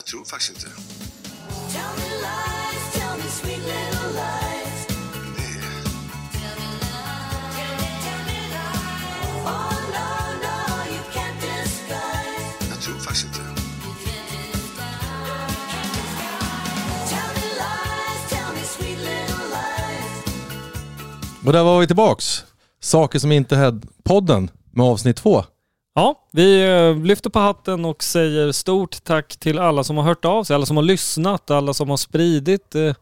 Jag tror faktiskt inte. Nej. Oh. Jag tror faktiskt inte. Lies. Och där var vi tillbaks. Saker som inte hände. Podden med avsnitt två. Ja, vi eh, lyfter på hatten och säger stort tack till alla som har hört av sig, alla som har lyssnat, alla som har spridit eh,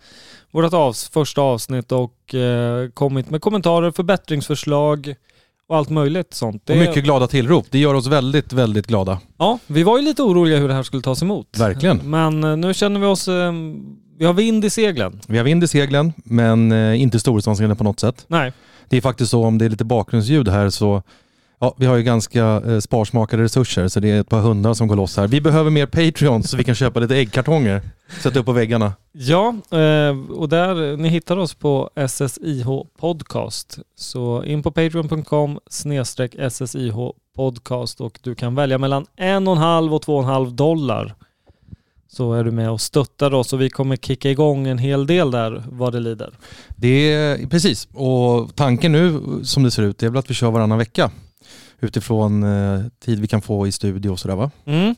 vårt avs första avsnitt och eh, kommit med kommentarer, förbättringsförslag och allt möjligt sånt. Det, Och mycket glada tillrop. Det gör oss väldigt, väldigt glada. Ja, vi var ju lite oroliga hur det här skulle tas emot. Verkligen. Men eh, nu känner vi oss... Eh, vi har vind i seglen. Vi har vind i seglen, men eh, inte storhetsvansinne på något sätt. Nej. Det är faktiskt så om det är lite bakgrundsljud här så Ja, vi har ju ganska eh, sparsmakade resurser så det är ett par hundar som går loss här. Vi behöver mer Patreons så vi kan köpa lite äggkartonger. Sätta upp på väggarna. Ja, eh, och där, ni hittar oss på SSIH podcast. Så in på patreon.com snedstreck SSIH podcast och du kan välja mellan en och en halv och två och en halv dollar. Så är du med och stöttar oss och vi kommer kicka igång en hel del där vad det lider. Det är precis, och tanken nu som det ser ut är väl att vi kör varannan vecka. Utifrån eh, tid vi kan få i studio och sådär va? Mm.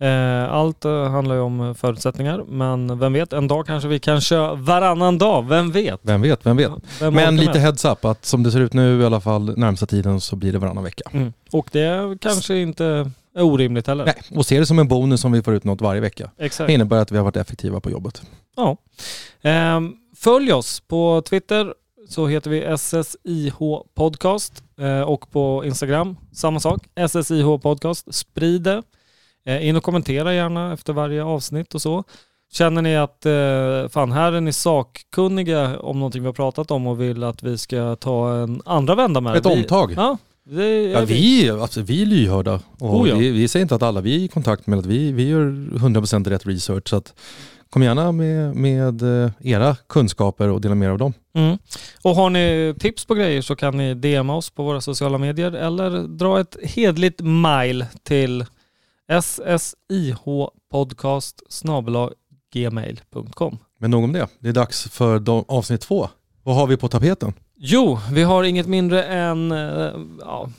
Eh, Allt eh, handlar ju om förutsättningar men vem vet, en dag kanske vi kan köra varannan dag, vem vet? Vem vet, vem vet. Vem Men lite med? heads up att som det ser ut nu i alla fall närmsta tiden så blir det varannan vecka. Mm. Och det kanske inte är orimligt heller. Nej, och se det som en bonus om vi får ut något varje vecka. Exakt. Det innebär att vi har varit effektiva på jobbet. Ja. Ehm, följ oss på Twitter så heter vi SSIH Podcast och på Instagram samma sak, SSIH Podcast. Sprid det. Eh, in och kommentera gärna efter varje avsnitt och så. Känner ni att eh, fan här är ni sakkunniga om någonting vi har pratat om och vill att vi ska ta en andra vända med det? Ett Vi- omtag. Ja, det Ja, vi, alltså, vi är lyhörda. Och Oh ja. vi, vi säger inte att alla vi är i kontakt med att vi, vi gör 100% rätt research. Så att, kom gärna med, med eh, era kunskaper och dela med er av dem. Mm. Och har ni tips på grejer så kan ni DMa oss på våra sociala medier eller dra ett hedligt mail till ssihpodcast gmail.com. Men nog om det. Det är dags för de, avsnitt två. Vad har vi på tapeten? Jo, vi har inget mindre än, eh, ja,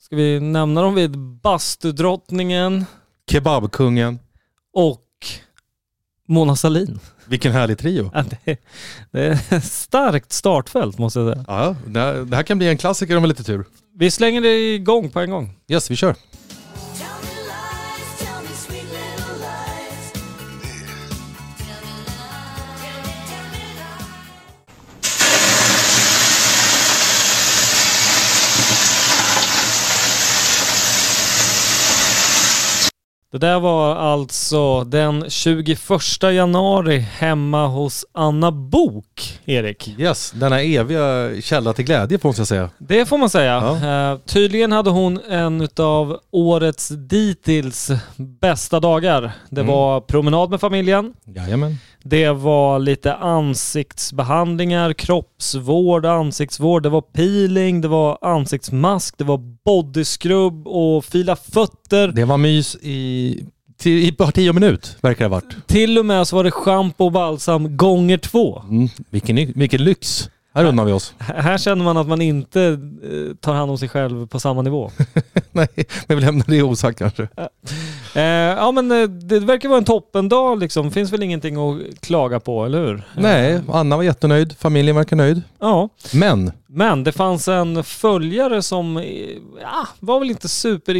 ska vi nämna dem vid bastudrottningen Kebabkungen. och Mona Sahlin. Vilken härlig trio. Ja, det, det är starkt startfält måste jag säga. Ja, det här, kan bli en klassiker om lite tur. Vi slänger det igång på en gång. Yes, vi kör. Det där var alltså den 21 januari hemma hos Anna Bok, Erik. Yes, denna eviga källa till glädje får jag säga. Det får man säga. Ja. Eh, tydligen hade hon en av årets dittills bästa dagar. Det Mm. var promenad med familjen. Jajamän. Det var lite ansiktsbehandlingar, kroppsvård, ansiktsvård. Det var peeling, det var ansiktsmask, det var bodyscrub och fila fötter. Det var mys i, till, i bara tio minut, verkar det ha varit. Till och med så var det schampo och balsam gånger två. Mm, vilken, vilken lyx. Här unnar vi oss. Här känner man att man inte eh, tar hand om sig själv på samma nivå. Nej, men vi lämnar det osagt kanske. Eh, ja men eh, det verkar vara en toppendag liksom. Finns väl ingenting att klaga på, eller hur? Nej, Anna var jättenöjd. Familjen verkar nöjd. Ja, Men, men det fanns en följare som eh, ja, var väl inte super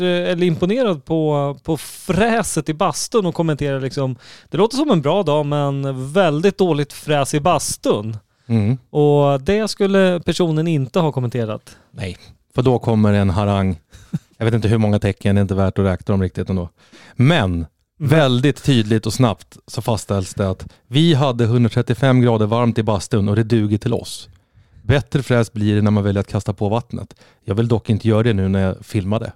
eller imponerad på, på fräset i bastun och kommenterade liksom Det låter som en bra dag men väldigt dåligt fräs i bastun. mm, Och det skulle personen inte ha kommenterat. nej. För då kommer en harang. Jag vet inte hur många tecken, det är inte värt att räkna dem riktigt ändå. Men, väldigt tydligt och snabbt så fastställs det att vi hade 135 grader varmt i bastun och det duger till oss. Bättre fräs blir det när man väljer att kasta på vattnet. Jag vill dock inte göra det nu när jag filmade.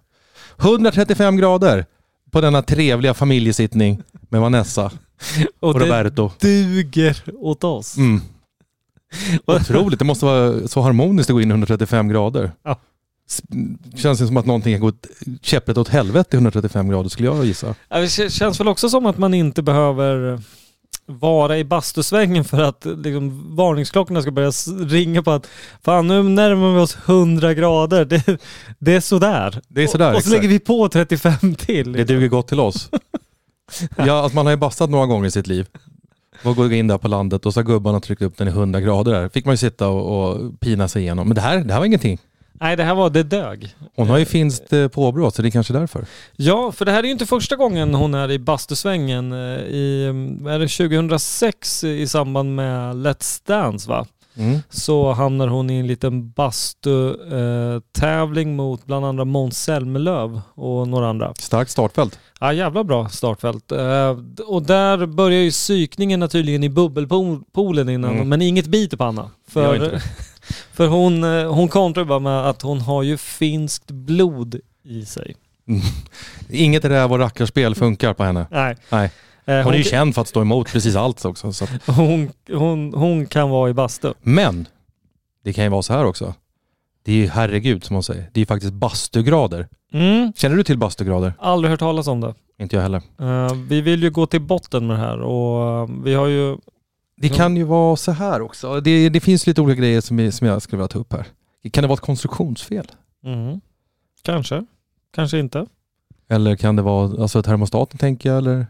135 grader på denna trevliga familjesittning med Vanessa Och och Roberto. det duger åt oss. Mm. Otroligt, det måste vara så harmoniskt att gå in i 135 grader. Ja. Känns det som att någonting har gått käpprätt åt helvete i 135 grader skulle jag gissa. Det känns väl också som att man inte behöver vara i bastusvängen för att liksom, varningsklockorna ska börja ringa på att fan nu närmar vi oss 100 grader. Det, det är sådär. Det är sådär, Och, och så exakt. lägger vi på 35 till. Det duger gott till oss. ja, att man har ju bastat några gånger i sitt liv. Och gå in där på landet och så har gubbarna tryckt upp den i 100 grader där. Fick man ju sitta och, och pina sig igenom. Men det här, det här var ingenting. Nej, det här var det dög. Hon har ju finskt eh, påbrå så det är kanske därför. Ja, för det här är ju inte första gången hon är i bastusvängen. eh, I, är det 2006 i samband med Let's Dance va? Mm. Så hamnar hon i en liten bastu-tävling mot bland andra Måns Zelmerlöw och några andra. Starkt startfält. Ja, jävla bra startfält. Eh, och där börjar ju psykningen tydligen i bubbelpoolen innan, Mm. men inget biter på Anna. För. För hon, eh, hon kontrar bara med att hon har ju finskt blod i sig. Inget räv och rackarspel funkar på henne. Nej. Nej. Eh, Hon är ju känd för att stå emot precis allt också. Så. hon, hon, hon kan vara i bastu. Men det kan ju vara så här också. Det är ju herregud som hon säger. Det är ju faktiskt bastugrader. Mm. Känner du till bastugrader? Aldrig hört talas om det. Inte jag heller. Eh, vi vill ju gå till botten med det här och vi har ju... Det kan ju vara så här också. Det, det finns lite olika grejer som, vi- som jag skulle vilja ta upp här. Kan det vara ett konstruktionsfel? Mm. Kanske. Kanske inte. Eller kan det vara alltså termostaten tänker jag? Eller?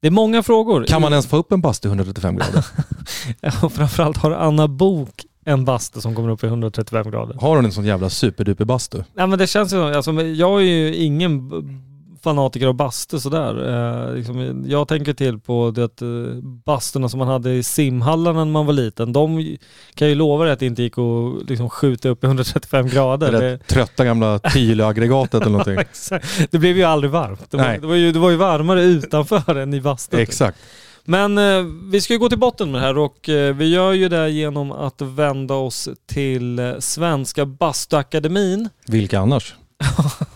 Det är många frågor. Kan man ens få upp en bastu i 135 grader? Framförallt har Anna Bok en bastu som kommer upp i 135 grader. Har hon en sån jävla superduper bastu? Nej men det känns ju, alltså, men jag är ju ingen fanatiker av bastu sådär. Eh, liksom, jag tänker till på det att eh, basturna som man hade i simhallarna när man var liten, de kan ju lova dig att det inte gick att liksom, skjuta upp i 135 grader. Det Det, trötta gamla Tylö-aggregatet eller någonting. Exakt. det blev ju aldrig varmt. Det var, Nej. det, var ju, det var ju varmare utanför än i bastun. Exakt. Men eh, vi ska ju gå till botten med det här och eh, vi gör ju det genom att vända oss till eh, Svenska Bastuakademin. Vilka annars?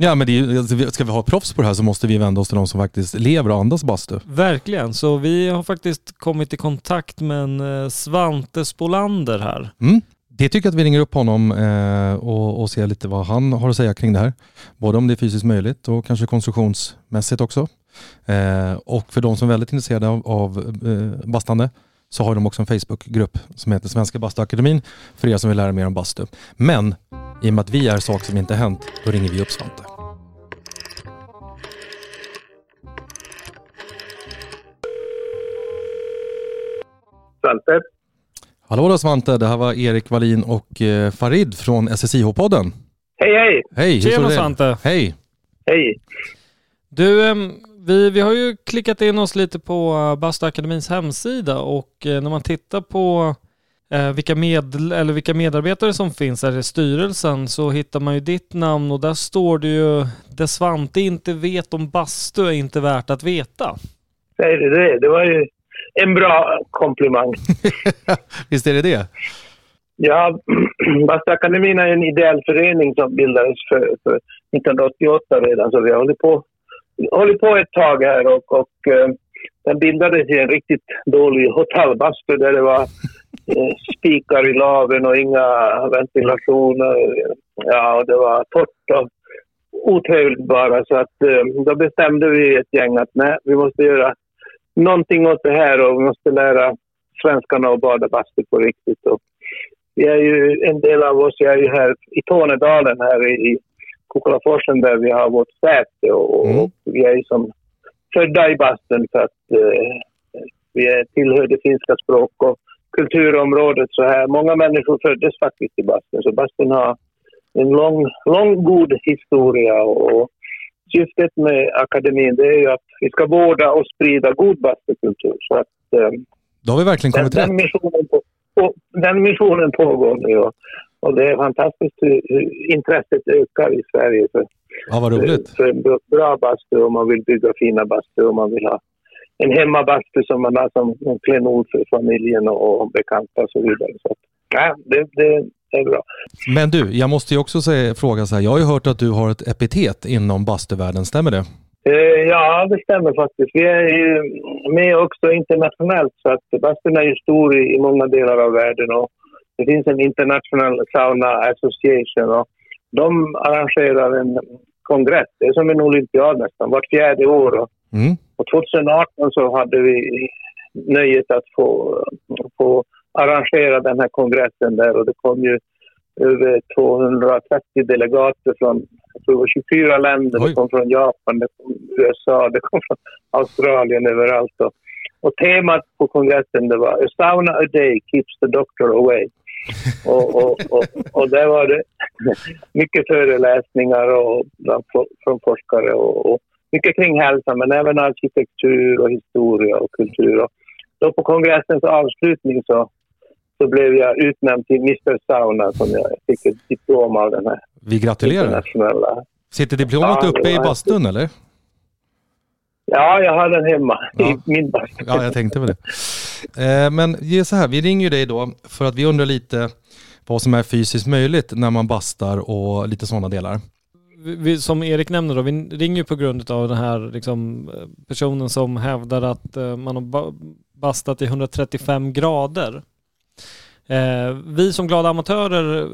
Ja men är, alltså, ska vi ha proffs på det här så måste vi vända oss till de som faktiskt lever och andas bastu. Verkligen, så vi har faktiskt kommit i kontakt med en eh, Svante Spolander här. Mm. Det tycker jag att vi ringer upp honom eh, och, och ser lite vad han har att säga kring det här. Både om det är fysiskt möjligt och kanske konstruktionsmässigt också. Eh, och för de som är väldigt intresserade av, av eh, bastande så har de också en Facebookgrupp som heter Svenska Bastuakademin för er som vill lära mer om bastu. Men i och med att vi är saker som inte hänt, då ringer vi upp Svante. Svante. Hallå då Svante, det här var Erik Wallin och eh, Farid från SSIH-podden. Hej, hej! Hej, hur Tjena det? Svante! Hej! Hej! Du, ehm, vi, vi har ju klickat in oss lite på eh, Bastuakademins hemsida och eh, när man tittar på eh, vilka, med, eller vilka medarbetare som finns här i styrelsen så hittar man ju ditt namn och där står det ju det Svante inte vet om bastu är inte värt att veta. Säger du det? Det var ju en bra komplimang. Visst är det det? Ja, Bastuakademin är en ideell förening som bildades för, för 1988 redan, så vi har hållit på, hållit på ett tag här och, och eh, den bildades i en riktigt dålig hotellbastu där det var spikar i laven och inga ventilationer. Ja, och det var torrt och otrevligt bara. Så att eh, då bestämde vi ett gäng att nej, vi måste göra någonting åt det här och vi måste lära svenskarna att bada bastu på riktigt. Och vi är ju, en del av oss är ju här i Tornedalen här i, Kukkolaforsen där vi har vårt säte och, Mm. och vi är ju som födda i bastun för att eh, vi tillhör det finska språk och kulturområdet så här. Många människor föddes faktiskt i bastun så bastun har en lång, lång god historia och syftet med akademin det är ju att vi ska vårda och sprida god bastukultur. Så att, eh, Då har vi verkligen den, kommit rätt. den, missionen på, på, den missionen pågår nu och, och det är fantastiskt hur, hur intresset ökar i Sverige för, Ja, vad roligt. för en bra- bra bastu och man vill bygga fina bastu och man vill ha en hemmabastu som man har som en klenod för familjen och, och bekanta och så vidare. Så att, ja, det, det är bra. Men du, jag måste ju också säga, fråga så här. Jag har ju hört att du har ett epitet inom bastuvärlden, stämmer det? Eh, Ja, det stämmer faktiskt. Vi är ju med också internationellt så att bastun är ju stor i, många delar av världen och det finns en International Sauna Association och de arrangerar en kongress. Det är som en olympiad nästan, vart fjärde år. Mm. Och 2018 så hade vi nöjet att få, få arrangera den här kongressen där och det kom ju över 230 delegater från jag tror det var 24 länder. Oj. Det kom från Japan, det kom från USA, det kom från Australien överallt. Och, och temat på kongressen det var A sauna a day keeps the doctor away. och, och, och, och där var det mycket föreläsningar och, från forskare och, och mycket kring hälsa men även arkitektur och historia och kultur. Och då på kongressens avslutning så, så blev jag utnämnd till Mr Sauna som jag fick ett diplom av den här Vi gratulerar. Sitter diplomet Ja, uppe i bastun eller? Ja, jag har den hemma Ja. i min bastu. Ja, jag tänkte väl det. Eh, men det så här, vi ringer ju dig då för att vi undrar lite vad som är fysiskt möjligt när man bastar och lite sådana delar. Vi, som Erik nämner då, vi ringer ju på grund av den här liksom, personen som hävdar att eh, man har ba- bastat i 135 grader. Eh, vi som glada amatörer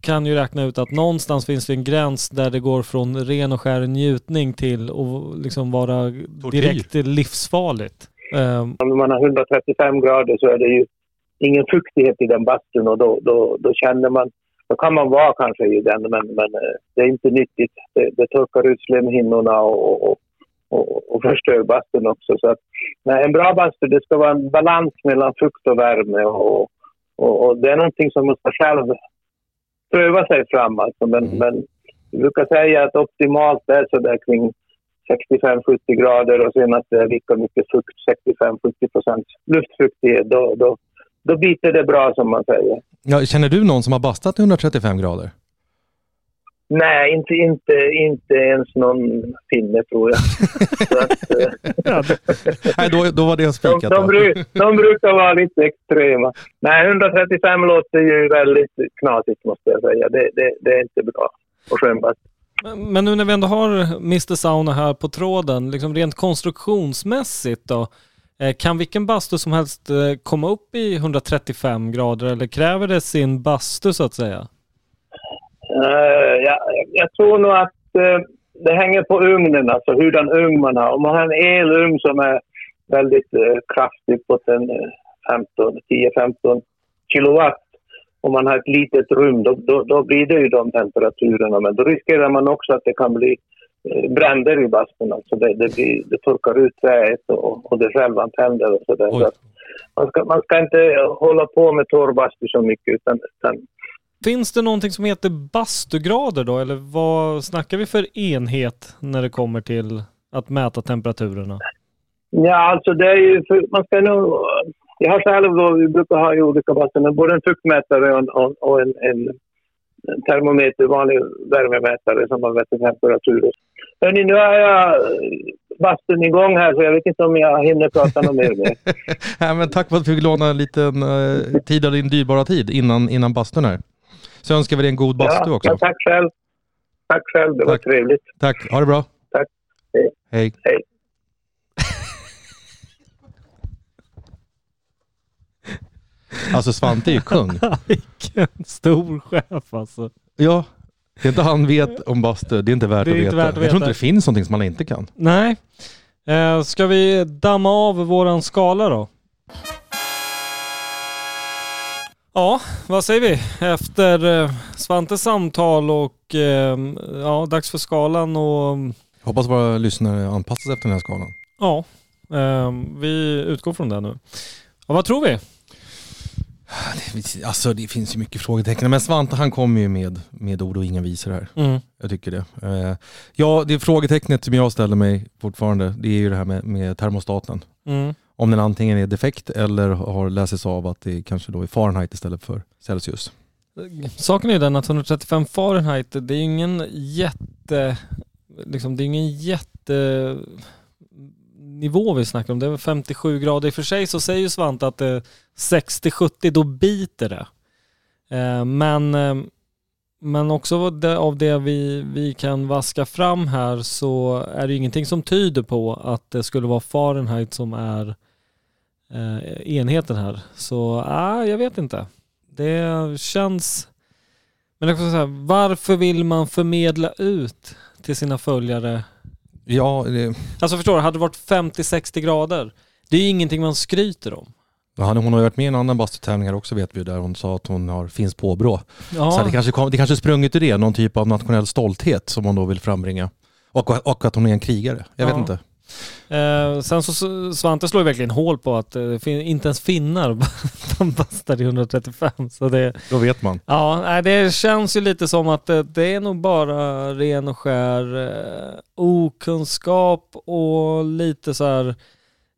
kan ju räkna ut att någonstans finns det en gräns där det går från ren och skär njutning till att liksom vara Tortyr. direkt livsfarligt. Eh, Om man har 135 grader så är det ju ingen fuktighet i den bastun och då, då, då känner man, då kan man vara kanske i den men, men eh, det är inte nyttigt. Det, det torkar ut slemhinnorna och, och, och, och förstör bastun också. Så att, nej, en bra bastu det ska vara en balans mellan fukt och värme och, och, och det är någonting som man ska själv pröva sig fram alltså. Men, Mm. men vi brukar säga att optimalt är så där kring 65-70 grader och sen att det är lika mycket fukt, 65-70 procent luftfuktighet, då, då, då biter det bra som man säger. Ja, känner du någon som har bastat i 135 grader? Nej, inte, inte, inte ens någon finne tror jag. Att, eh, Nej, då, då var det de, spikat. de, va? bru, de brukar vara lite extrema. Nej, 135 låter ju väldigt knasigt måste jag säga. Det, det, det är inte bra på skönbastu. Men men nu när vi ändå har Mr Sauna här på tråden, liksom rent konstruktionsmässigt då, Eh, kan vilken bastu som helst eh, komma upp i 135 grader eller kräver det sin bastu så att säga? Uh, jag, jag tror nog att uh, det hänger på ugnen, alltså hurdan ugn man har. Om man har en elugn som är väldigt uh, kraftig på 10-15 kilowatt om man har ett litet rum, då, då, då blir det ju de temperaturerna. Men då riskerar man också att det kan bli bränder i bastun. Alltså det, det, blir, det torkar ut träet och, och det självantänder och sådär. Så man, ska, man ska inte hålla på med torrbastu så mycket utan, utan Finns det någonting som heter bastugrader då eller vad snackar vi för enhet när det kommer till att mäta temperaturerna? Ja, alltså det är ju... Man ska nog... Jag har själv då, vi brukar ha i olika bastuner, både en fuktmätare och en, och, en, en termometer, vanlig värmemätare som man mäter temperaturer. Hörni, nu har jag eh, bastun igång här så jag vet inte om jag hinner prata något mer er. Nej, men tack för att vi fick låna en liten eh, tid av din dyrbara tid innan, innan bastun här. Så önskar vi dig en god bastu Ja, också. men tack själv. Tack själv, det var Tack. trevligt. Tack, ha det bra. Tack. Hej. Hej. Hej. Alltså Svante är ju kung. Vilken stor chef alltså. Ja, det är inte han vet om bastu, det är inte värt, Det är att, inte veta. värt att Jag tror veta. inte det finns någonting som man inte kan. Nej. Eh, ska vi damma av våran skala då? Ja, vad säger vi? Efter eh, Svantes samtal och eh, ja, dags för skalan och Hoppas våra lyssnare anpassar sig efter den här skalan. ja, eh, vi utgår från det nu. Ja, vad tror vi? Alltså det finns ju mycket frågetecken, men Svante han kommer ju med, med ord och inga visor här. Mm. Jag tycker det. Eh, ja, det frågetecknet som jag ställer mig fortfarande, det är ju det här med, med termostaten. Mm. Om den antingen är defekt eller har läses av att det kanske då är Fahrenheit istället för Celsius. Saken är den att 135 Fahrenheit, det är ju ingen jätte, liksom, det är ingen jätte nivå vi snackar om. Det är väl 57 grader. I och för sig så säger ju Svante att eh, det 60-70 då biter det. Eh, men, eh, men också av det, vi, vi kan vaska fram här så är det ingenting som tyder på att det skulle vara Fahrenheit som är enheten här. Så äh, jag vet inte. Det känns... Men jag säga, varför vill man förmedla ut till sina följare? Ja, det, Alltså förstår du, hade det varit 50-60 grader, det är ju ingenting man skryter om. ja, hon har ju varit med i en annan bastutävling också vet vi där hon sa att hon har finns påbrå. Ja, Så det kanske, kom, det kanske sprungit ur det, någon typ av nationell stolthet som hon då vill frambringa. Och, och att hon är en krigare. Jag vet Ja. inte. Eh, sen så Svante slår ju verkligen hål på att eh, inte ens finnar de bastar i 135. Så det, Då vet man. ja, det känns ju lite som att det, det är nog bara ren och skär eh, okunskap och lite så här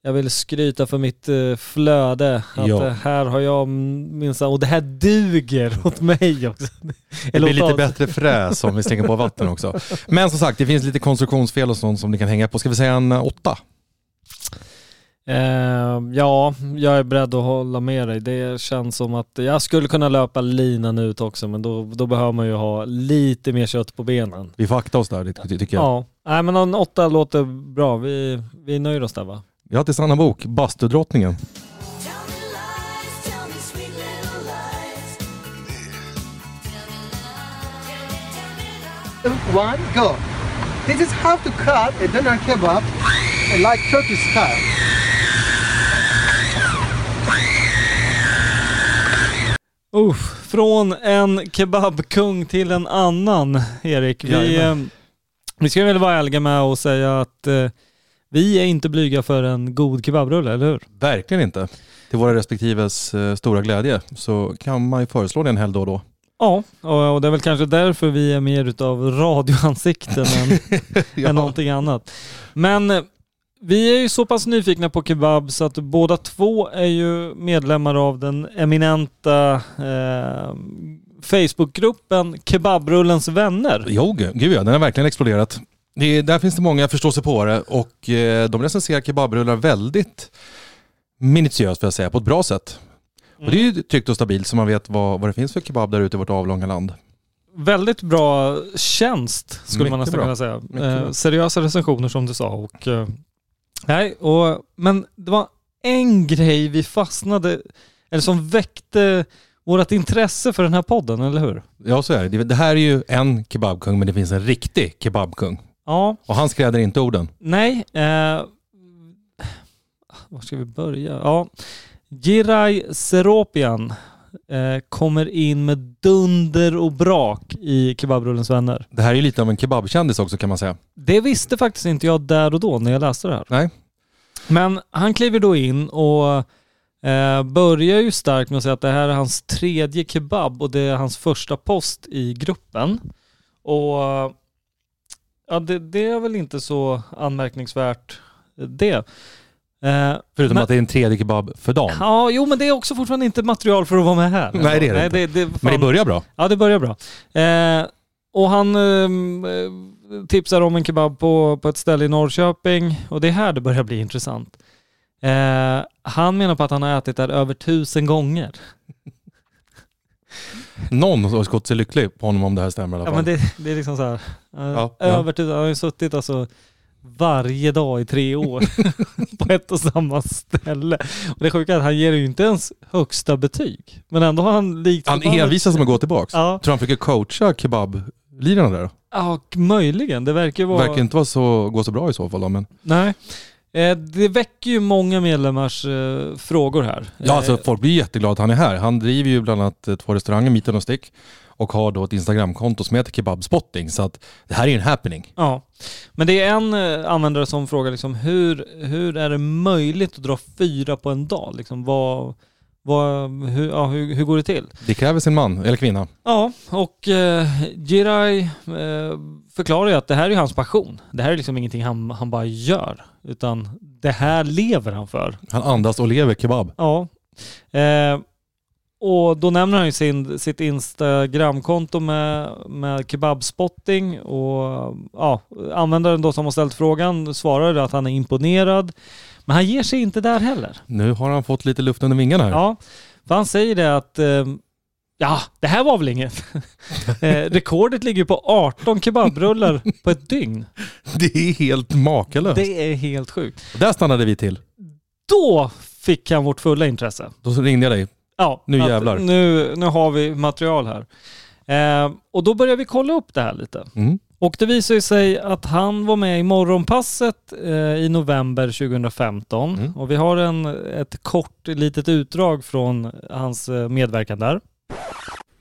jag vill skryta för mitt eh, flöde. Att Ja. eh, här har jag minsann, och det här duger åt mig också. Det blir lite bättre fräs om vi slänger på vatten också. Men som sagt, det finns lite konstruktionsfel och sånt som ni kan hänga på. Ska vi säga en eh, åtta? Eh, ja, jag är beredd att hålla med dig. Det känns som att jag skulle kunna löpa linan ut också, men då, då behöver man ju ha lite mer kött på benen. Vi får akta oss där, tycker jag. Ja, nej men en åtta låter bra. Vi, vi nöjer oss där va? Till Sanna Bok, Bastudrottningen. One, go. This is how to cut a doner kebab like Turkish style. Uff, från en kebabkung till en annan, Erik. Vi, eh, vi ska väl vara ärliga med att säga att eh, vi är inte blyga för en god kebabrulle, eller hur? Verkligen inte. Till våra respektives eh, stora glädje så kan man ju föreslå det en helg då och då. Ja, och, det är väl kanske därför vi är mer utav radioansikten än, än någonting annat. Men eh, vi är ju så pass nyfikna på kebab så att båda två är ju medlemmar av den eminenta eh, Facebookgruppen Kebabrullens vänner. Jo, gud ja, den har verkligen exploderat. Det, är- där finns det många förståsigpåare och eh, de recenserar kebabrullar väldigt minutiöst får jag säga, på ett bra sätt. Och det är ju tryggt och stabilt så man vet vad, vad det finns för kebab där ute i vårt avlånga land. Väldigt bra tjänst skulle man Mycket nästan bra. kunna säga. Eh, seriösa recensioner som du sa. Och, eh, nej, och, men det var en grej vi fastnade, eller som väckte vårt intresse för den här podden, eller hur? Ja, så är. Det- Det här är ju en kebabkung men det finns en riktig kebabkung. Ja, Och han skräder inte orden. nej. Eh, var ska vi börja? Ja, Giray Seropian eh, kommer in med dunder och brak i Kebabrullens vänner. Det här är ju lite av en kebabkändis också kan man säga. Det visste faktiskt inte jag där och då när jag läste det här. Nej. Men han kliver då in och eh, börjar ju starkt med att säga att det här är hans tredje kebab och det är hans första post i gruppen. Och ja, det, det är väl inte så anmärkningsvärt det. Eh, Förutom Men- att det är en tredje kebab för dagen. ja, jo men det är också fortfarande inte material för att vara med här. Nej, det är det inte. det, det, Men det börjar bra. Ja, det börjar bra. Eh, och han ehm, eh, tipsar om en kebab på, på ett ställe i Norrköping och det är här det börjar bli intressant. Eh, han menar på att han har ätit där över tusen gånger. Någon har gått sig lycklig på honom om det här stämmer i alla Ja, fall. men det, det är liksom så här. Ja, ja. över tusen, han har ju suttit alltså varje dag i tre år på ett och samma ställe. Och det sjuka är att han ger ju inte ens högsta betyg. Men ändå har han likt Han envisas med att gå tillbaks. Ja, Tror han försöker coacha kebablirarna där då? ja, möjligen. Det verkar vara... Verkar inte vara så, gå så bra i så fall då, men... Nej. Eh, det väcker ju många medlemmars eh, frågor här. Ja, alltså Eh, folk blir jätteglada att han är här. Han driver ju bland annat två restauranger, Meat och Stick, och har då ett Instagramkonto som heter Kebabspotting. Så att det här är ju en happening. ja. Men det är en användare som frågar liksom, hur, hur är det möjligt att dra fyra på en dag? Liksom, vad, vad, hur, ja, hur, hur går det till? Det kräver sin man, eller kvinna. Ja, och eh, Jirai eh, förklarar ju att det här är hans passion. Det här är liksom ingenting han, han bara gör, utan det här lever han för. Han andas och lever kebab. Ja. Eh, och då nämner han ju sin, sitt Instagramkonto med, med kebabspotting och ja, användaren då som har ställt frågan svarade att han är imponerad. Men han ger sig inte där heller. Nu har han fått lite luft under vingarna här. Ja, för han säger det att eh, ja, det här var väl inget. eh, rekordet ligger på 18 kebabrullar på ett dygn. Det är helt makalöst. Det är helt sjukt. Där stannade vi till. Då fick han vårt fulla intresse. Då ringde jag dig. Ja, Nu jävlar. Nu, nu har vi material här. Eh, och då börjar vi kolla upp det här lite. Mm. Och det visar ju sig att han var med i Morgonpasset eh, i november 2015. Mm. Och vi har en, ett kort litet utdrag från hans eh, medverkan där.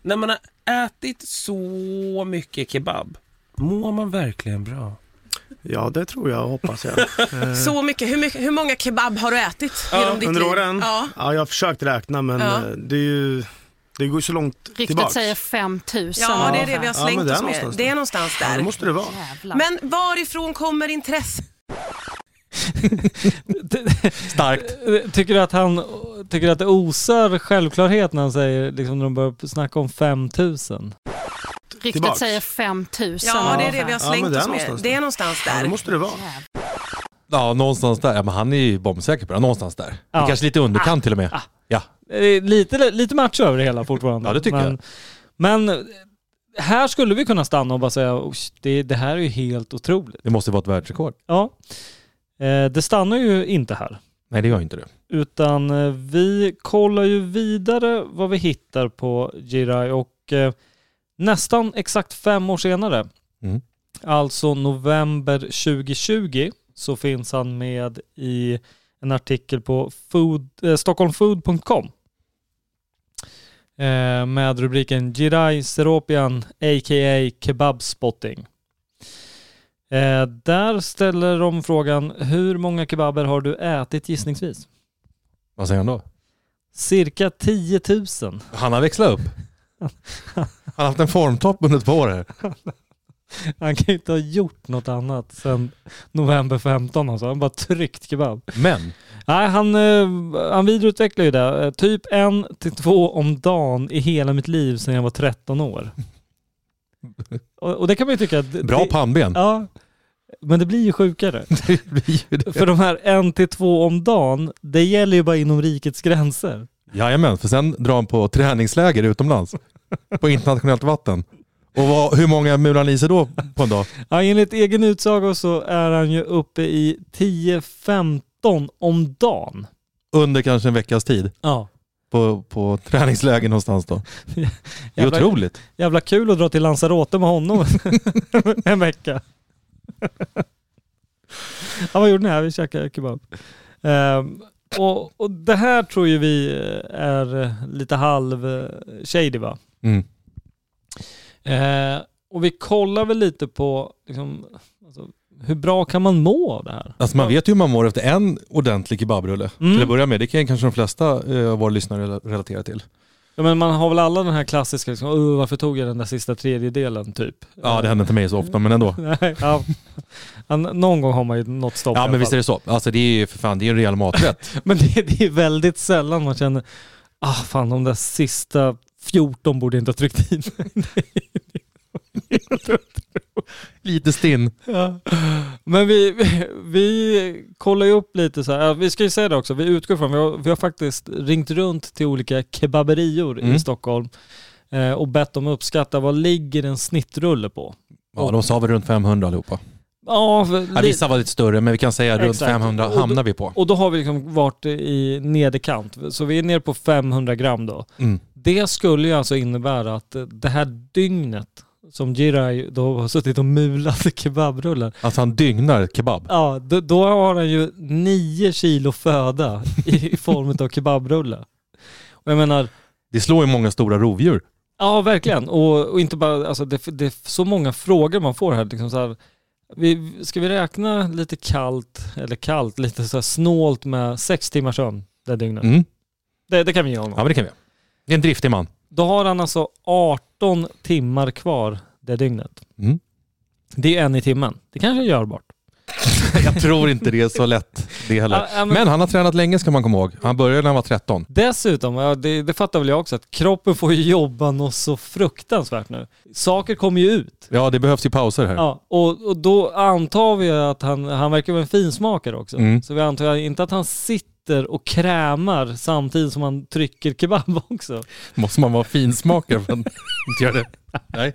När man har ätit så mycket kebab, mår man verkligen bra? Ja, det tror jag, hoppas jag. Eh, Så mycket. Hur, mycket. hur många kebab har du ätit genom ditt Under liv? åren? Ja. Ja, jag har försökt räkna men Ja. eh, det är ju... Det går ju så långt Ryktet tillbaks. säger 5000. ja, det är det vi har Ja, slängt det är oss med. någonstans Det är där. någonstans Ja, där. det måste det vara. Jävlar. Men varifrån kommer intresset? Starkt. Tycker du att han tycker du att det osar självklarhet när han säger, liksom när de börjar snacka om 5000? Ryktet tillbaks. säger 5000. Ja, det är det vi har Ja, slängt det är oss med. Det är där. någonstans Ja, där. det måste det vara. Ja, någonstans där. Ja, men han är ju bombsäker på det. Någonstans där. Ja. Kanske lite underkant till och med. Ja. Är Lite, lite match över det hela fortfarande. Ja, det tycker men, jag. Men här skulle vi kunna stanna och bara säga "Oj, det, det här är ju helt otroligt. Det måste vara ett världsrekord. Ja. Eh, det stannar ju inte här. Nej, det gör inte det. Utan eh, vi kollar ju vidare vad vi hittar på Jirai och eh, nästan exakt fem år senare, Mm. alltså november 2020, så finns han med i en artikel på food, eh, stockholmfood.com eh, med rubriken Jirai Seropian a.k.a. Kebabspotting. Eh, där ställer de frågan, hur många kebaber har du ätit gissningsvis? Vad säger han då? Cirka 10 000. Han har växlat upp. Han har haft en formtopp under ett par år. Han kan ju inte ha gjort något annat sedan november 15 alltså. Han bara tryckt kebab. Men, Nej, han, eh, han vidareutvecklar ju det. Eh, Typ en till två om dagen i hela mitt liv sedan jag var 13 år. Och, och det kan man ju tycka... att bra det, pannben. Ja. Men det blir ju sjukare. Det blir ju det. För de här en till två om dagen, det gäller ju bara inom rikets gränser. Jajamän, för sen drar han på träningsläger utomlands. På internationellt vatten. Och vad, hur många mular han i sig då på en dag? Ja, enligt egen utsago så är han ju uppe i 10-15 om dagen. Under kanske en veckas tid. Ja. På, på träningsläger någonstans då. Det är Jävla, otroligt. jävla kul att dra till Lanzarote med honom en vecka. ja, vad gjorde ni här? Vi käkade kebab. Ehm, och, och det här tror ju vi är lite halv eh, shady va? Mm. Eh, och vi kollar väl lite på liksom, alltså, hur bra kan man må av det här? Alltså man vet ju hur man mår efter en ordentlig kebabrulle. Mm. Till att börja med. Det kan kanske de flesta eh, av våra lyssnare rela- relatera till. Ja, men man har väl alla den här klassiska, liksom, "Åh, varför tog jag den där sista tredjedelen typ? Ja, det händer inte mig så ofta, men ändå. Nej, ja. Någon gång har man ju något stopp Ja, men visst är det så. Alltså det är ju för fan, det är en rejäl maträtt. Men det, det är väldigt sällan man känner, ah fan de där sista 14 borde jag inte ha tryckt in. Lite stinn. ja. Men vi, vi, vi kollar ju upp lite så här, vi ska ju säga det också, vi utgår från, vi har, vi har faktiskt ringt runt till olika kebaberior Mm. i Stockholm eh, och bett dem uppskatta vad ligger en snittrulle på? Ja, de sa väl runt 500 allihopa. Ja, Ja, vissa var lite större, men vi kan säga runt Exakt. 500 Och då- hamnar vi på. Och då har vi liksom varit i nederkant. Så vi är nere på 500 gram då. Mm. Det skulle ju alltså innebära att eh, det här dygnet som Jirai då har suttit och mulat kebabrullar. Alltså han dygnar kebab. Ja, då, då har han ju 9 kilo föda i, i form av kebabrullar. Och jag menar, Det slår ju många stora rovdjur. ja verkligen. Och, och inte bara, alltså det, det är så många frågor man får här. Liksom så här vi, ska vi räkna lite kallt, eller kallt, lite så här snålt med sex timmars sömn det dygnet? Mm. Det, det kan vi honom. Ja, men det kan vi. Det är en driftig man. Då har han alltså 18 timmar kvar det dygnet. Mm. Det är en i timmen. Det kanske är görbart. Jag tror inte det är så lätt det heller. Ja, men- Men han har tränat länge ska man komma ihåg. Han började när han var 13. Dessutom, ja, det, det fattar väl jag också, att kroppen får ju jobba något så fruktansvärt nu. Saker kommer ju ut. Ja, det behövs ju pauser här. Ja, och, och då antar vi att han, han verkar vara en finsmakare också. Mm. Så vi antar inte att han sitter och krämar samtidigt som han trycker kebab också. Måste man vara finsmakare för att inte göra det? Nej.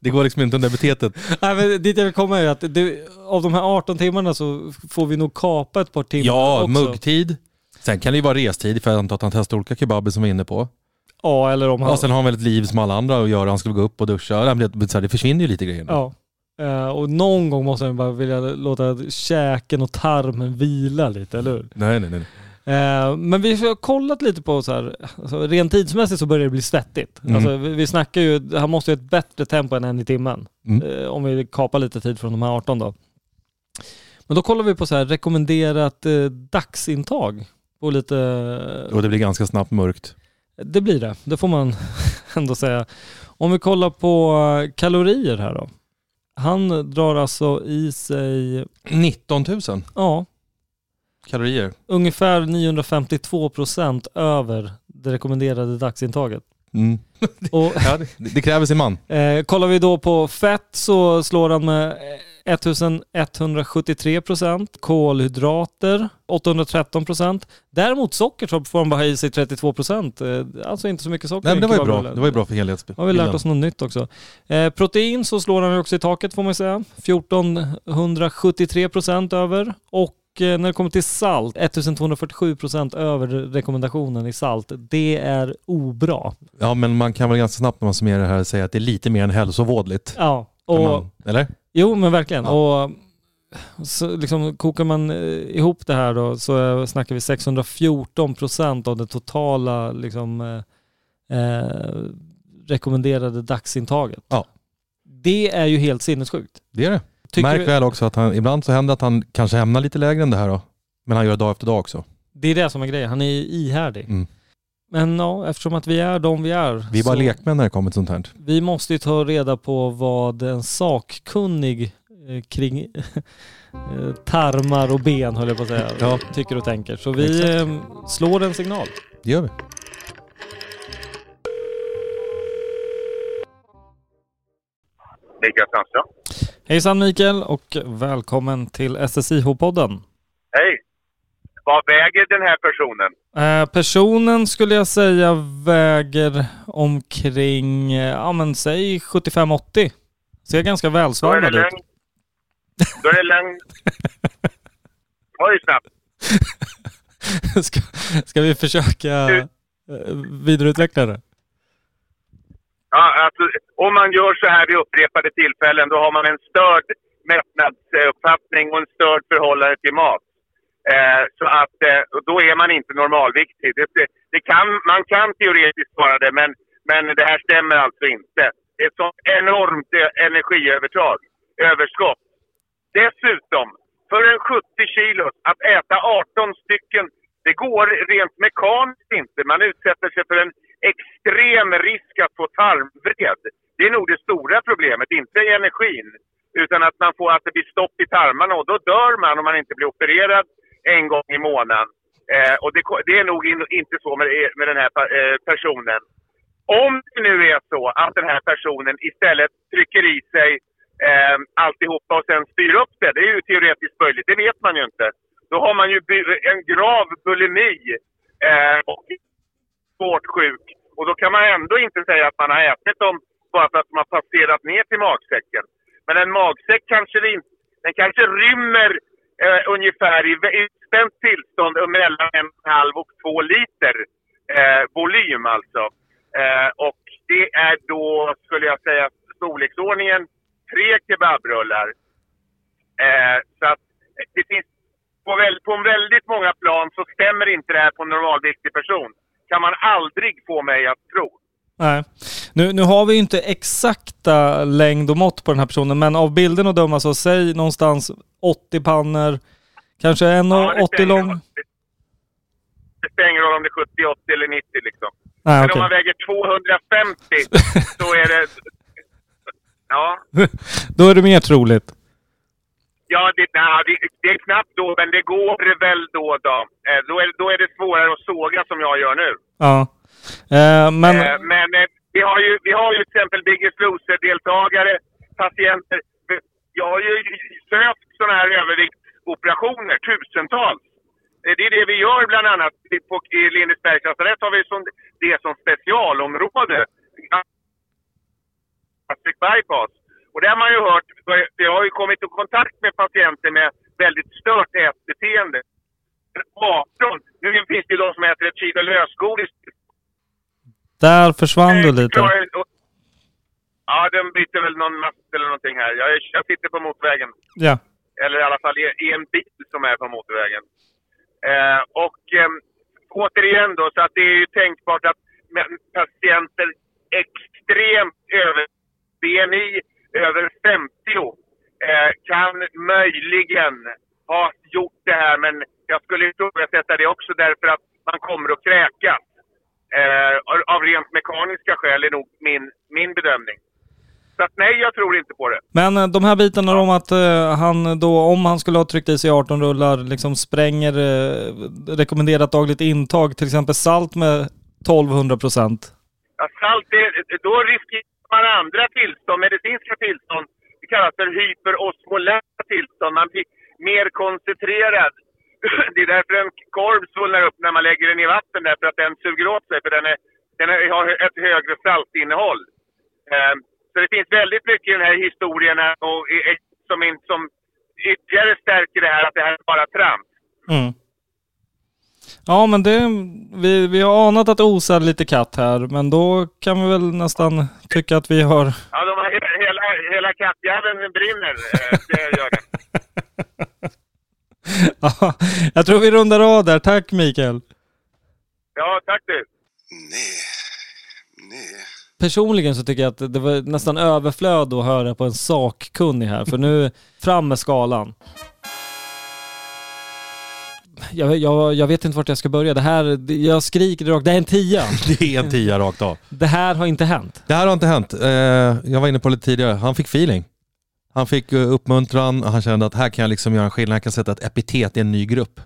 Det går liksom inte under epitetet. Nej, men dit jag vill komma är att det, av de här 18 timmarna så får vi nog kapa ett par timmar Ja, också. muggtid. Sen kan det ju vara restid för jag antar att han testar olika kebaber som vi är inne på. Ja, eller om han... Ja, sen har han väl ett liv som alla andra att göra. Han skulle gå upp och duscha. Det, försvinner ju lite grejer. nu. Ja. Eh, och någon gång måste han bara vilja låta käken och tarmen vila lite, eller hur? Nej, nej, nej. Eh, men vi har kollat lite på så här, alltså, rent tidsmässigt så börjar det bli svettigt. Mm. Alltså, vi, vi snackar ju, han måste ju ett bättre tempo än en i timmen. Mm. Eh, om vi kapar lite tid från de här 18 då. Men då kollar vi på så här rekommenderat eh, dagsintag på lite... Och det blir ganska snabbt mörkt. Det blir det, det får man ändå säga. Om vi kollar på kalorier här då. Han drar alltså i sig, 19 000 ja, kalorier. ungefär 952 procent över det rekommenderade dagsintaget. Mm. Och Ja, det, det kräver sin man. eh, kollar vi då på fett så slår han med eh, 1173 procent. Kolhydrater 813 procent. Däremot socker så får han bara i sig 32 procent. Eh, alltså inte så mycket socker. Nej, men det var ju bra. Det var ju bra för helhetsbilden. har vi lärt oss något nytt också. Eh, protein så slår han också i taket får man säga. 1473 procent över. Och när det kommer till salt, 1247 procent över rekommendationen i salt. Det är obra. Ja, men man kan väl ganska snabbt när man summerar det här säga att det är lite mer än hälsovådligt. Ja, och man, eller? Jo, men verkligen. Ja. Och så liksom, kokar man eh, ihop det här då så eh, snackar vi 614 procent av det totala liksom, eh, eh, rekommenderade dagsintaget. Ja. Det är ju helt sinnessjukt. Det är det. Tycker Märk du- väl också att han, ibland så händer det att han kanske hamnar lite lägre än det här då. Men han gör det dag efter dag också. Det är det som är grejen. Han är ihärdig. Mm. Men ja, eftersom att vi är de vi är. Vi är bara lekmän när det kommer till sånt här. Vi måste ju ta reda på vad en sakkunnig eh, kring eh, tarmar och ben, höll jag på att säga, Ja. tycker och tänker. Så vi Exakt. eh, slår en signal. Det gör vi. Mikael Sandström. Hejsan Mikael och välkommen till SSIH-podden. Hej! Vad väger den här personen? Eh, personen skulle jag säga väger omkring, eh, ja men säg 75-80. Ser ganska välsvarvad ut. Då är det lögn. Oj, snabbt. ska, ska vi försöka Du- eh, vidareutveckla det? Ja, alltså, om man gör så här vid upprepade tillfällen, då har man en störd mättnadsuppfattning och en störd förhållande till mat. Eh, så att eh, då är man inte normalviktig. Det, det, det kan, man kan teoretiskt vara det, men, men det här stämmer alltså inte. Det är ett sånt enormt eh, energiövertag, överskott. Dessutom, för en 70 kilo, att äta 18 stycken, det går rent mekaniskt inte. Man utsätter sig för en extrem risk att få tarmvred. Det är nog det stora problemet, inte energin. Utan att man får att det blir stopp i tarmarna och då dör man om man inte blir opererad en gång i månaden. Eh, och det, det är nog in, inte så med, med den här eh, personen. Om det nu är så att den här personen istället trycker i sig eh, alltihopa och sen styr upp det, det är ju teoretiskt möjligt, det vet man ju inte. Då har man ju en grav bulimi eh, och svårt sjuk. Och då kan man ändå inte säga att man har ätit dem bara för att de har passerat ner till magsäcken. Men en magsäck kanske det den kanske rymmer eh, ungefär i utspänt spänt tillstånd mellan en en halv och två liter eh, volym alltså. Eh, och det är då, skulle jag säga, storleksordningen tre kebabrullar. Eh, så att det finns, på, väl, på väldigt många plan så stämmer inte det här på en normalviktig person. Kan man aldrig få mig att tro. Nej. Nu, nu har vi ju inte exakta längd och mått på den här personen, men av bilden att döma så säg någonstans 80 pannor, kanske 1,80 Ja, lång. Det- Det spelar ingen roll om det är 70, 80 eller 90 liksom. Nej, Men okej. om man väger 250 så är det... Ja, Då är det mer troligt. Ja det, nej, det, det är knappt då, men det går väl då då. Eh, då, är, då är det svårare att såga som jag gör nu. Ja. Eh, men Eh, men eh, vi, har ju, vi har ju till exempel Biggest Loser-deltagare, patienter. Jag har ju sökt sådana här överviktsoperationer, tusentals. Eh, Det är det vi gör bland annat på, i Lindesbergs lasarett har vi som, det som specialområde. Gastric bypass. Och det har man ju hört, för jag har ju kommit i kontakt med patienter med väldigt stört ätbeteende. 18. Nu finns det ju de som äter ett kilo lösgodis. Där försvann du lite. Ja, den byter väl någon mast eller någonting här. Jag, jag sitter på motorvägen. Ja. Eller i alla fall i, i en bil som är på motorvägen. Eh, och ehm, återigen då, så att det är ju tänkbart att patienter extremt över BMI över 50 eh, kan möjligen ha gjort det här, men jag skulle ifrågasätta det också därför att man kommer att kräkas. Eh, av- rent mekaniska skäl är nog min, min bedömning. Så att nej, jag tror inte på det. Men eh, de här bitarna om att eh, han då, om han skulle ha tryckt i sig 18 rullar, liksom spränger eh, rekommenderat dagligt intag, till exempel salt med 1200 procent. Ja, salt, är, då riskerar man andra tillstånd, medicinska tillstånd. Det kallas för hyperosmolära tillstånd. Man blir mer koncentrerad. Det är därför en korv svullnar upp när man lägger den i vatten, därför att den suger åt sig, för den, är, den har ett högre saltinnehåll. Ehm, så det finns väldigt mycket i den här historien och, som, in, som ytterligare stärker det här att det här är bara trams. Mm. Ja men det, vi, vi har anat att det osar lite katt här, men då kan vi väl nästan tycka att vi har... Ja, de har, hela, hela kattjäveln brinner. eh, Det gör det. Ja, jag tror vi rundar av där. Tack Mikael. Ja, tack du. Personligen så tycker jag att det var nästan överflöd att höra på en sakkunnig här, för nu fram med skalan. Jag, jag, jag vet inte vart jag ska börja. Det här, jag skriker rakt, det är en tia. Det är en tia rakt av. Det här har inte hänt. Det här har inte hänt. Eh, jag var inne på det lite tidigare. Han fick feeling. Han fick eh, uppmuntran, han kände att här kan jag liksom göra en skillnad, jag kan sätta ett epitet i en ny grupp.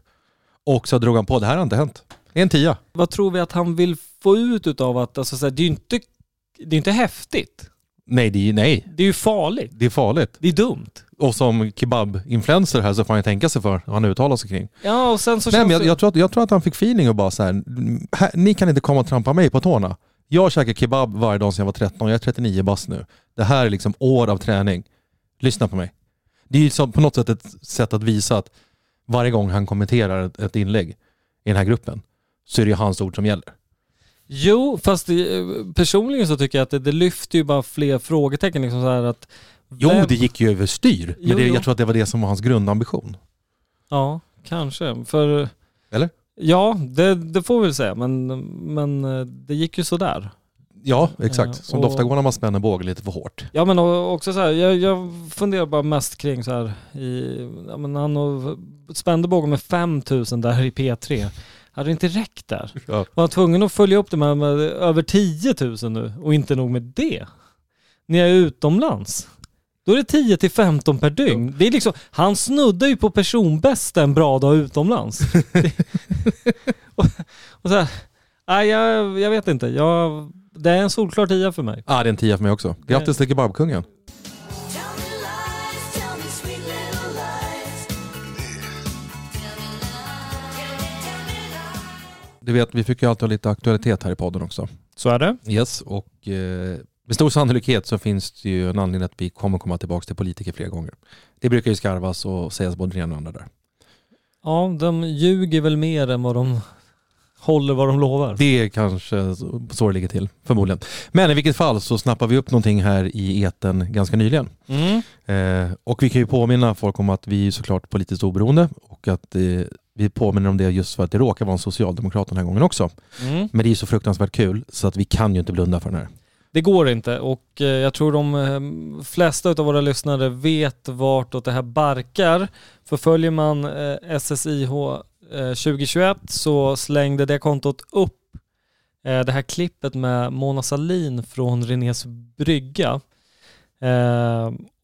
Och så drog han på, det här har inte hänt. Det är en tia. Vad tror vi att han vill få ut utav att, alltså, så här, det är ju inte, det är inte häftigt. Nej, det är, nej, Det är ju farligt. det är farligt. Det är dumt. Och som kebab-influencer här så får han ju tänka sig för vad han uttalar sig kring. Ja, och sen så Nej, men jag, jag, tror att, jag tror att han fick feeling och bara så här, "Mm, här, ni kan inte komma och trampa mig på tårna. Jag käkar kebab varje dag sedan jag var 13, jag är 39 bast nu. Det här är liksom år av träning. Lyssna på mig. Det är ju som på något sätt ett sätt att visa att varje gång han kommenterar ett, ett inlägg i den här gruppen så är det ju hans ord som gäller. Jo, fast det, personligen så tycker jag att det, det lyfter ju bara fler frågetecken. Liksom så att Jo, vem- det gick ju överstyr. Men Jo, det, jo. jag tror att det var det som var hans grundambition. Ja, kanske. För... Eller? Ja, det, det får vi väl säga. Men, men eh, det gick ju sådär. Ja, exakt. Ja, Som det ofta går när man spänner båg lite för hårt. Ja men också så här, jag, jag funderar bara mest kring så här i, ja, men han och spände bågen med 5000 där i P3. Hade det inte räckt där? Ja. Var han tvungen att följa upp det med, med över 10 000 nu och inte nog med det. Jag är utomlands. Då är det 10 till 15 per dygn. Det är liksom, han snuddar ju på personbästa en bra dag utomlands. och, och så här, nej, jag, jag vet inte. Jag, det är en solklar tia för mig. Ja, det är en tia för mig också. Grattis till kebabkungen. Du vet, vi fick ju alltid ha lite aktualitet här i podden också. Så är det. Yes, och eh, med stor sannolikhet så finns det ju en anledning att vi kommer komma tillbaka till politiker fler gånger. Det brukar ju skarvas och sägas både det ena och andra där. Ja, de ljuger väl mer än vad de håller vad de lovar. Det är kanske så så det ligger till, förmodligen. Men i vilket fall så snappar vi upp någonting här i eten ganska nyligen. Mm. Eh, och vi kan ju påminna folk om att vi är såklart politiskt oberoende och att eh, vi påminner om det just för att det råkar vara en socialdemokrat den här gången också. Mm. Men det är så fruktansvärt kul så att vi kan ju inte blunda för den här. Det går inte och eh, jag tror de eh, flesta av våra lyssnare vet vartåt det här barkar. För följer man eh, SSIH 2021 så slängde det kontot upp det här klippet med Mona Salin från Renés brygga.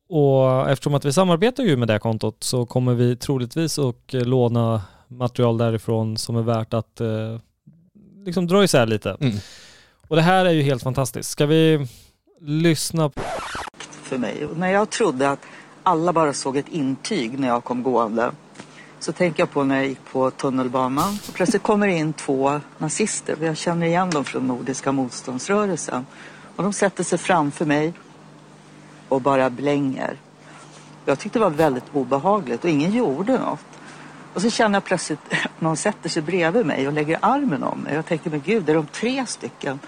Och eftersom att vi samarbetar ju med det kontot så kommer vi troligtvis att låna material därifrån som är värt att liksom dra isär lite. Mm. Och det här är ju helt fantastiskt. Ska vi lyssna på... för mig. Och när jag trodde att alla bara såg ett intyg när jag kom gående så tänker jag på när jag gick på tunnelbanan. Och plötsligt kommer det in två nazister och jag känner igen dem från Nordiska motståndsrörelsen. Och de sätter sig framför mig och bara blänger. Jag tyckte det var väldigt obehagligt och ingen gjorde något. Och så känner jag plötsligt någon sätter sig bredvid mig och lägger armen om mig. Jag tänker, men gud, är de tre stycken?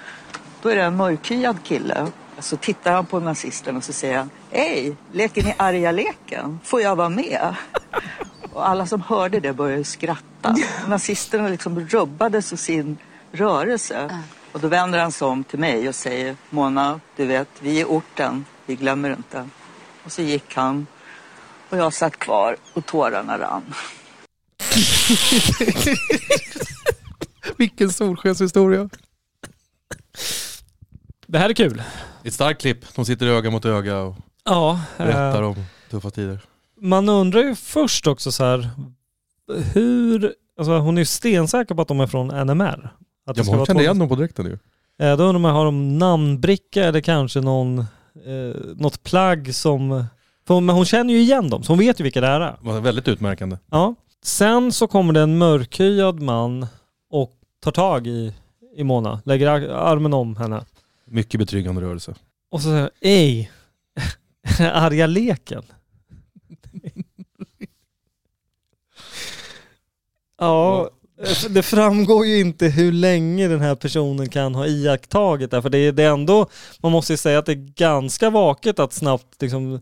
Då är det en mörkhyad kille. Så tittar han på nazisten och så säger han, hej, leker ni arga leken? Får jag vara med? Och alla som hörde det började skratta. Nazisterna liksom rubbades i sin rörelse. Och då vänder han sig om till mig och säger, Mona, du vet, vi är orten, vi glömmer inte. Och så gick han och jag satt kvar och tårarna rann. Vilken solskenshistoria. Det här är kul. Det är ett starkt klipp. De sitter öga mot öga och Ja. berättar eh, om tuffa tider. Man undrar ju först också så här, hur, alltså hon är ju stensäker på att de är från NMR. Att Ja, hon kände igen dem på direkten ju. Eh, Då undrar man, har de namnbricka eller kanske någon, eh, något plagg som... För, men hon känner ju igen dem, så hon vet ju vilka det är. Det var väldigt utmärkande. Ja. Sen så kommer det en mörkhyad man och tar tag i, i Mona, lägger ar- armen om henne. Mycket betryggande rörelse. Och så säger ej, arga leken. ja, det framgår ju inte hur länge den här personen kan ha iakttagit det. För det är, det är ändå, man måste ju säga att det är ganska vaket att snabbt liksom,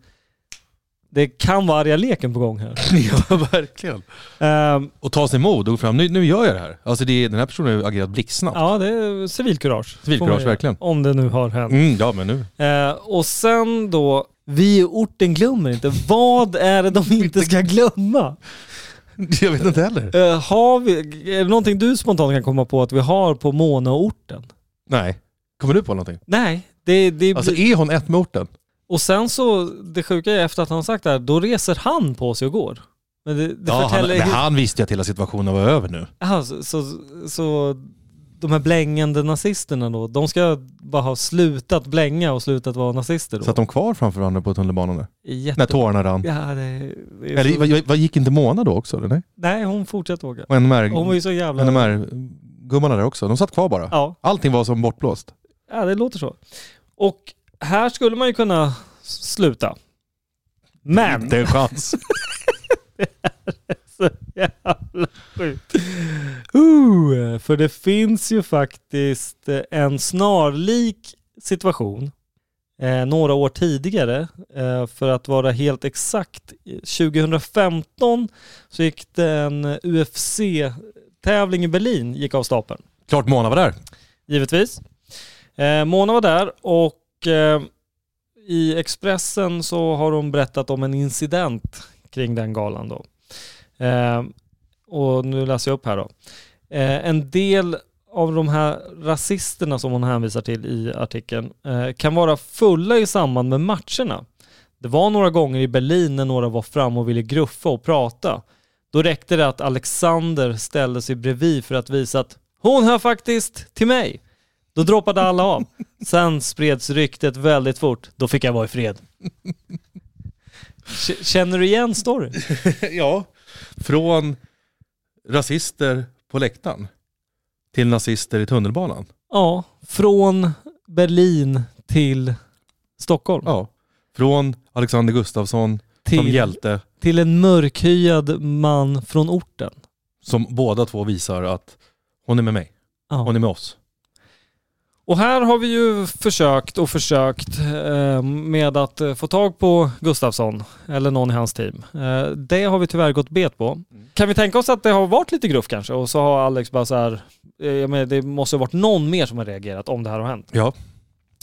det kan vara arga leken på gång här. ja, verkligen. Ehm, Och ta sig mod och gå fram, nu, nu gör jag det här. Alltså det den här personen har agerat blixtsnabbt. ja, det är civilkurage. Civilkurage, verkligen. Om det nu har hänt. Mm, ja men nu. Eh, och sen då, vi i orten glömmer inte. Vad är det de inte ska glömma? Jag vet inte heller. Eh, har vi, är det någonting du spontant kan komma på att vi har på Mona och orten? Nej. Kommer du på någonting? Nej, det, det Alltså är hon ett med orten? Och sen så, det sjuka är efter att han sagt det här, då reser han på sig och går. Men det, det Ja, han, men han visste ju att hela situationen var över nu. Aha, så, så, så de här blängande nazisterna då, de ska bara ha slutat blänga och slutat vara nazister då? Satt de kvar framför varandra på tunnelbanan nu? Jätte- När tårarna rann? Ja, det, Eller vad, vad gick inte Mona då också? Eller? Nej? Nej, hon fortsätter åka. Och NMR, Hon var ju så jävla... NMR-gummarna där också, de satt kvar bara. Ja. Allting var som bortblåst. Ja, det låter så. Och här skulle man ju kunna sluta. Men... Inte en chans. så jävla sjukt. Uh, för det finns ju faktiskt eh, en snarlik situation eh, några år tidigare. Eh, för att vara helt exakt, 2015 så gick det en UFC-tävling i Berlin, gick av stapeln. Klart Mona var där. Givetvis. Eh, Mona var där och eh, i Expressen så har de berättat om en incident kring den galan då. Eh, och nu läser jag upp här då. Eh, en del av de här rasisterna som hon hänvisar till i artikeln eh, kan vara fulla i samband med matcherna. Det var några gånger i Berlin när några var fram och ville gruffa och prata. Då räckte det att Alexander ställde sig bredvid för att visa att hon hör faktiskt till mig. Då droppade alla av. Sen spreds ryktet väldigt fort. Då fick jag vara i fred. Känner du igen storyn? ja. Från rasister på läktaren till nazister i tunnelbanan. Ja, från Berlin till Stockholm. Ja. Från Alexander Gustafsson som Till- hjälte Till en mörkhyad man från orten. som båda två visar att hon är med mig. Ja. Hon är med oss. Och här har vi ju försökt och försökt eh, med att eh, få tag på Gustafsson eller någon i hans team. Eh, det har vi tyvärr gått bet på. Kan vi tänka oss att det har varit lite gruff kanske och så har Alex bara så här, jag menar, det måste ha varit någon mer som har reagerat om det här har hänt. Ja.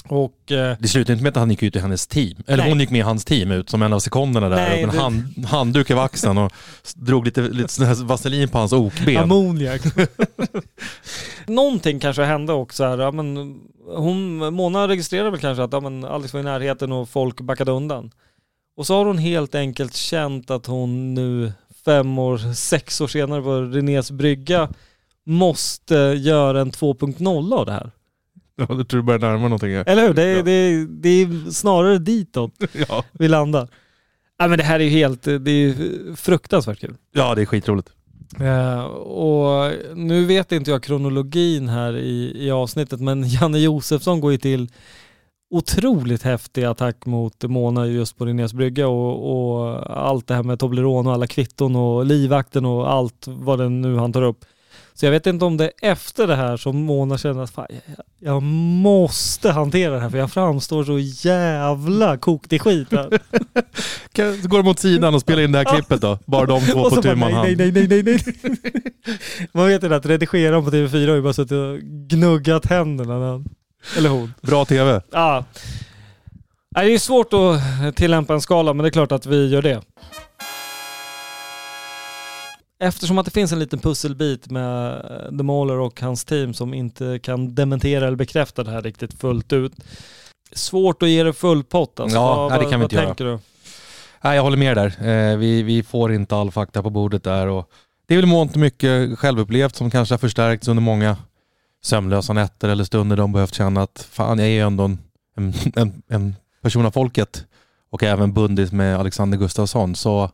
Och eh, Det slutade inte med att han gick ut i hennes team. Eller Nej. hon gick med i hans team ut som en av sekunderna där. Nej, med en hand, handduk över axeln och drog lite, lite vaselin på hans okben. Ammoniak. Någonting kanske hände också här. Ja, men hon, Mona registrerade väl kanske att ja, men Alex var i närheten och folk backade undan. Och så har hon helt enkelt känt att hon nu fem år, sex år senare på Renés brygga måste göra en 2.0 av det här. Ja, du tror du börjar närma någonting här. Eller hur? Det, är- det, är- det är snarare ditåt Ja. vi landar. Ja, men det här är ju helt, det är fruktansvärt kul. ja, det är skitroligt. Eh, och nu vet inte jag kronologin här i, i avsnittet men Janne Josefsson går ju till otroligt häftig attack mot Mona just på Linnés brygga och, och allt det här med Toblerone och alla kvitton och livvakten och allt vad det nu han tar upp. Så jag vet inte om det är efter det här som Mona känner att fan, jag, jag måste hantera det här för jag framstår så jävla kokt i skit här. Så går de åt sidan och spelar in det här klippet då. Bara de två på tu man nej, hand. nej, nej, nej, nej, nej. Man vet ju att redigeraren på TV4 har ju bara suttit och gnuggat händerna. När eller hon. Bra TV. Ja. Det är svårt att tillämpa en skala men det är klart att vi gör det. Eftersom att det finns en liten pusselbit med eh, The Mauler och hans team som inte kan dementera eller bekräfta det här riktigt fullt ut. Svårt att ge det full pott alltså. Ja, vad, nej, det kan vi inte göra. tänker du? Nej, jag håller med där. Eh, vi, vi får inte all fakta på bordet där. Och det är väl mångt mycket självupplevt som kanske har förstärkts under många sömnlösa nätter eller stunder de behövt känna att fan, jag är ju ändå en, en, en, en person av folket och även bundit med Alexander Gustafsson. Så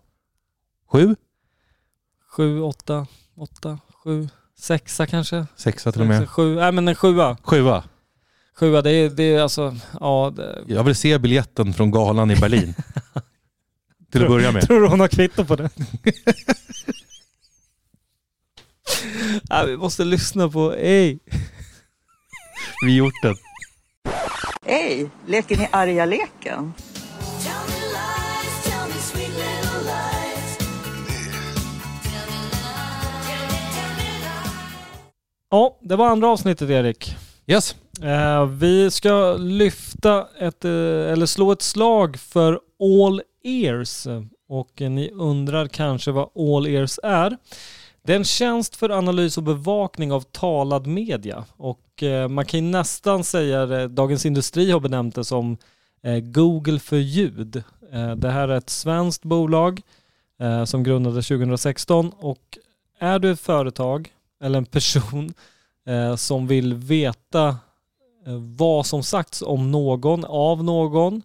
sju, Sju, åtta, åtta, sju, sexa kanske? sexa till och med. Sju, nej men en sjua. Sjua. Sjua, det är, det är alltså, ja. Det, Jag vill se biljetten från galan i Berlin. till att börja med. Tror du hon har kvitto på det? ja, vi måste lyssna på Ey. Vi gjort det. Hej, leker ni arga leken? Ja, det var andra avsnittet Erik. Yes. Eh, vi ska lyfta ett, eh, eller slå ett slag för All Ears. Och eh, ni undrar kanske vad All Ears är. Det är en tjänst för analys och bevakning av talad media. Och man kan ju nästan säga Dagens Industri har benämnt det som Google för ljud. Det här är ett svenskt bolag som grundades 2016 och är du ett företag eller en person eh, som vill veta eh, vad som sagts om någon, av någon,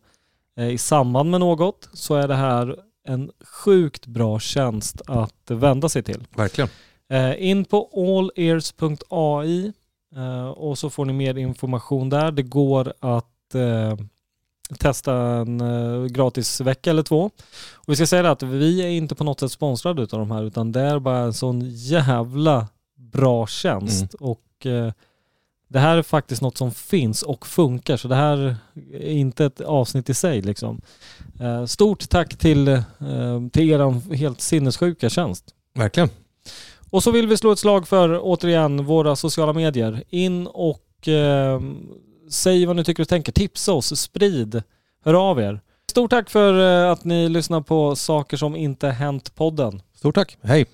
eh, i samband med något, så är det här en sjukt bra tjänst att vända sig till. Verkligen. Eh, in på allears.ai och så får ni mer information där. Det går att testa en gratis vecka eller två. Och vi ska säga att vi är inte på något sätt sponsrade utav de här utan det är bara en sån jävla bra tjänst. Och eh, det här är faktiskt något som finns och funkar så det här är inte ett avsnitt i sig liksom. Eh, stort tack till, eh, till er helt sinnessjuka tjänst. Verkligen. Och så vill vi slå ett slag för, återigen, våra sociala medier. In och eh, säg vad ni tycker och tänker. Tipsa oss, sprid, hör av er. Stort tack för eh, att ni lyssnar på Saker som inte hänt-podden. Stort tack. Hej.